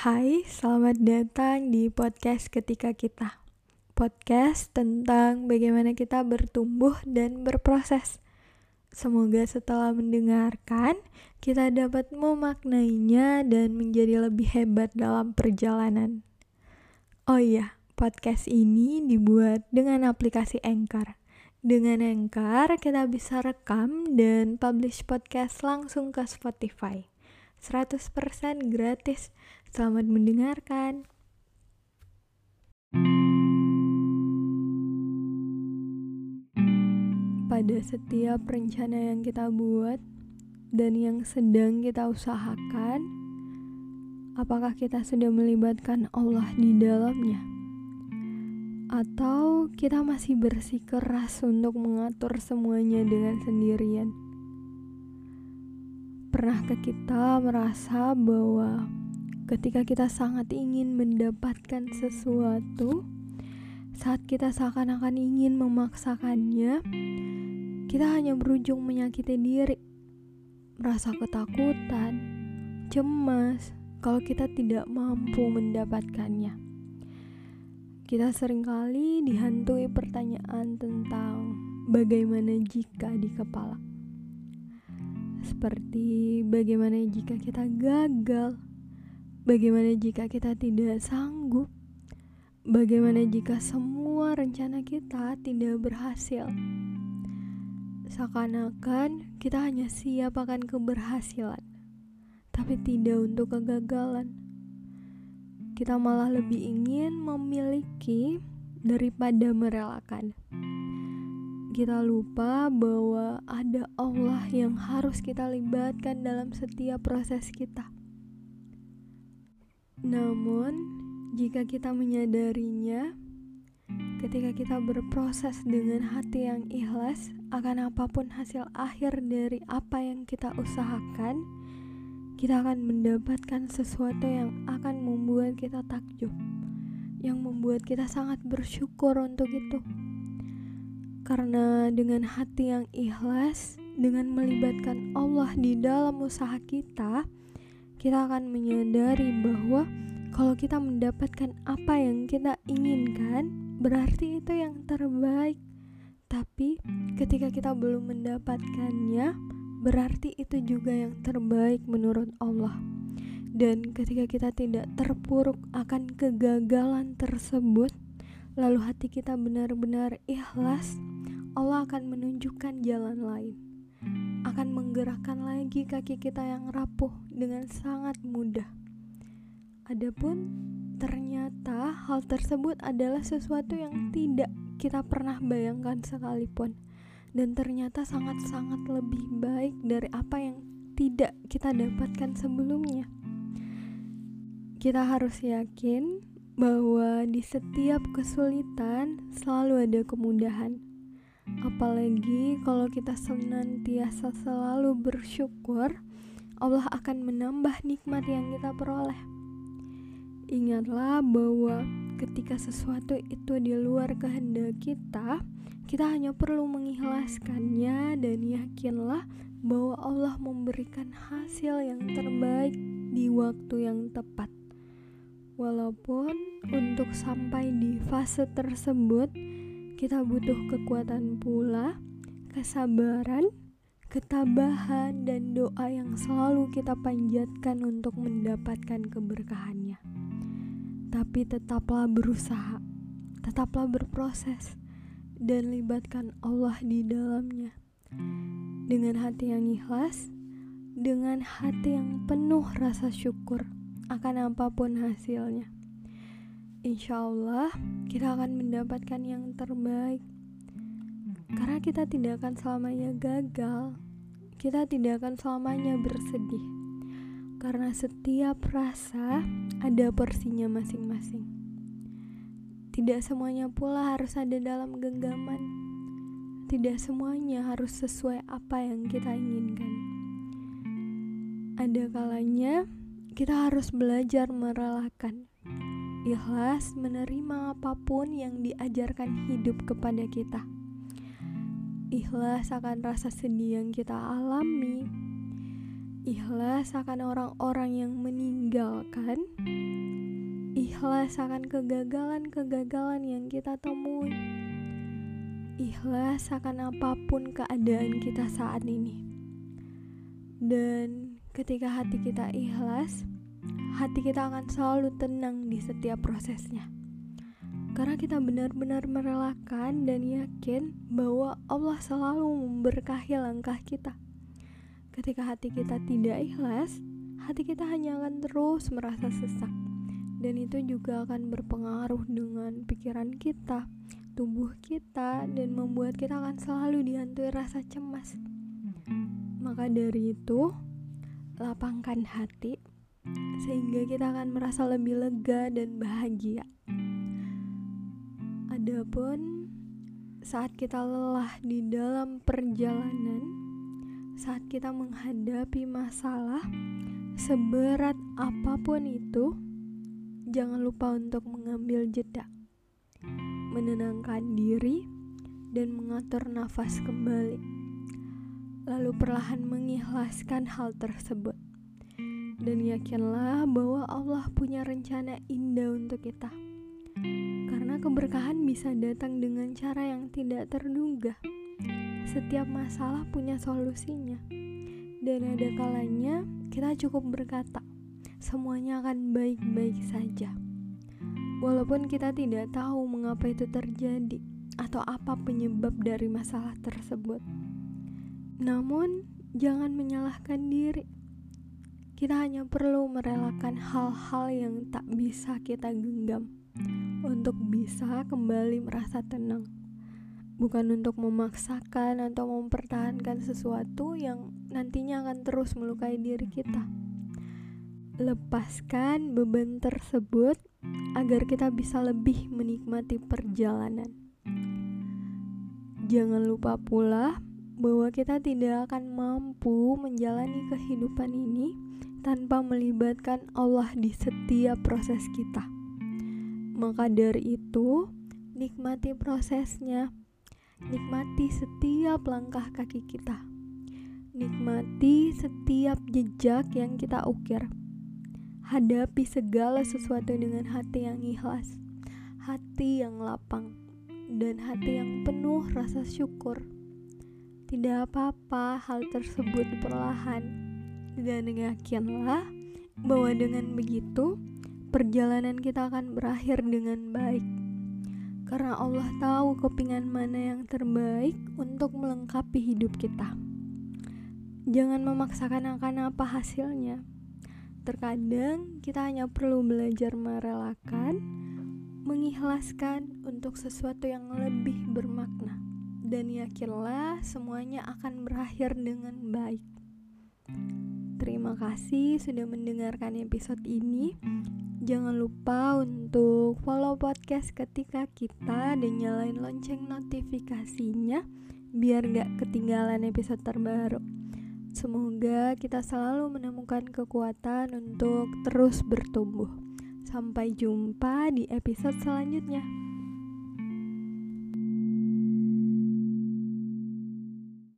Hai, selamat datang di podcast Ketika Kita. Podcast tentang bagaimana kita bertumbuh dan berproses. Semoga setelah mendengarkan, kita dapat memaknainya dan menjadi lebih hebat dalam perjalanan. Oh iya, podcast ini dibuat dengan aplikasi Anchor. Dengan Anchor, kita bisa rekam dan publish podcast langsung ke Spotify. 100% gratis. Selamat mendengarkan. Pada setiap rencana yang kita buat dan yang sedang kita usahakan, apakah kita sudah melibatkan Allah di dalamnya? Atau kita masih bersikeras untuk mengatur semuanya dengan sendirian? Pernahkah kita merasa bahwa ketika kita sangat ingin mendapatkan sesuatu, saat kita seakan-akan ingin memaksakannya, kita hanya berujung menyakiti diri, merasa ketakutan, cemas kalau kita tidak mampu mendapatkannya. Kita sering kali dihantui pertanyaan tentang bagaimana jika di kepala seperti bagaimana jika kita gagal, bagaimana jika kita tidak sanggup, bagaimana jika semua rencana kita tidak berhasil. Seakan-akan kita hanya siap akan keberhasilan, tapi tidak untuk kegagalan. Kita malah lebih ingin memiliki daripada merelakan kita lupa bahwa ada Allah yang harus kita libatkan dalam setiap proses kita. Namun, jika kita menyadarinya, ketika kita berproses dengan hati yang ikhlas akan apa pun hasil akhir dari apa yang kita usahakan, kita akan mendapatkan sesuatu yang akan membuat kita takjub, yang membuat kita sangat bersyukur untuk itu. Karena dengan hati yang ikhlas, dengan melibatkan Allah di dalam usaha kita, kita akan menyadari bahwa kalau kita mendapatkan apa yang kita inginkan, berarti itu yang terbaik. Tapi ketika kita belum mendapatkannya, berarti itu juga yang terbaik menurut Allah. Dan ketika kita tidak terpuruk akan kegagalan tersebut, lalu hati kita benar-benar ikhlas, Allah akan menunjukkan jalan lain, akan menggerakkan lagi kaki kita yang rapuh dengan sangat mudah. Adapun ternyata hal tersebut adalah sesuatu yang tidak kita pernah bayangkan sekalipun, dan ternyata sangat-sangat lebih baik dari apa yang tidak kita dapatkan sebelumnya. Kita harus yakin bahwa di setiap kesulitan selalu ada kemudahan. Apalagi kalau kita senantiasa selalu bersyukur, Allah akan menambah nikmat yang kita peroleh. Ingatlah bahwa ketika sesuatu itu di luar kehendak kita, kita hanya perlu mengikhlaskannya dan yakinlah bahwa Allah memberikan hasil yang terbaik di waktu yang tepat. Walaupun untuk sampai di fase tersebut kita butuh kekuatan pula, kesabaran, ketabahan, dan doa yang selalu kita panjatkan untuk mendapatkan keberkahannya. Tapi tetaplah berusaha, tetaplah berproses, dan libatkan Allah di dalamnya. Dengan hati yang ikhlas, dengan hati yang penuh rasa syukur akan apa pun hasilnya. Insya Allah, kita akan mendapatkan yang terbaik, karena kita tidak akan selamanya gagal. Kita tidak akan selamanya bersedih, karena setiap rasa ada porsinya masing-masing. Tidak semuanya pula harus ada dalam genggaman. Tidak semuanya harus sesuai apa yang kita inginkan. Ada kalanya kita harus belajar merelakan, ikhlas menerima apa pun yang diajarkan hidup kepada kita. Ikhlas akan rasa sedih yang kita alami, ikhlas akan orang-orang yang meninggalkan, ikhlas akan kegagalan-kegagalan yang kita temui, ikhlas akan apa pun keadaan kita saat ini. Dan ketika hati kita ikhlas, hati kita akan selalu tenang di setiap prosesnya. Karena kita benar-benar merelakan dan yakin bahwa Allah selalu memberkahi langkah kita. Ketika hati kita tidak ikhlas, hati kita hanya akan terus merasa sesak. Dan itu juga akan berpengaruh dengan pikiran kita, tubuh kita, dan membuat kita akan selalu dihantui rasa cemas. Maka dari itu, lapangkan hati sehingga kita akan merasa lebih lega dan bahagia. Adapun saat kita lelah di dalam perjalanan, saat kita menghadapi masalah seberat apa pun itu, jangan lupa untuk mengambil jeda, menenangkan diri, dan mengatur nafas kembali. Lalu perlahan mengikhlaskan hal tersebut. Dan yakinlah bahwa Allah punya rencana indah untuk kita. Karena keberkahan bisa datang dengan cara yang tidak terduga. Setiap masalah punya solusinya, dan ada kalanya kita cukup berkata, "Semuanya akan baik-baik saja." Walaupun kita tidak tahu mengapa itu terjadi atau apa penyebab dari masalah tersebut, namun jangan menyalahkan diri. Kita hanya perlu merelakan hal-hal yang tak bisa kita genggam untuk bisa kembali merasa tenang bukan untuk memaksakan atau mempertahankan sesuatu yang nantinya akan terus melukai diri kita. Lepaskan beban tersebut agar kita bisa lebih menikmati perjalanan. Jangan lupa pula bahwa kita tidak akan mampu menjalani kehidupan ini tanpa melibatkan Allah di setiap proses kita. Maka dari itu, nikmati prosesnya Nikmati setiap langkah kaki kita. Nikmati setiap jejak yang kita ukir. Hadapi segala sesuatu dengan hati yang ikhlas, hati yang lapang, dan hati yang penuh rasa syukur. Tidak apa-apa hal tersebut perlahan, dan yakinlah bahwa dengan begitu perjalanan kita akan berakhir dengan baik karena Allah tahu kepingan mana yang terbaik untuk melengkapi hidup kita. Jangan memaksakan akan apa hasilnya. Terkadang kita hanya perlu belajar merelakan, mengikhlaskan untuk sesuatu yang lebih bermakna, dan yakinlah semuanya akan berakhir dengan baik. Terima kasih sudah mendengarkan episode ini. Jangan lupa untuk follow podcast ketika kita dan nyalain lonceng notifikasinya biar gak ketinggalan episode terbaru. Semoga kita selalu menemukan kekuatan untuk terus bertumbuh. Sampai jumpa di episode selanjutnya.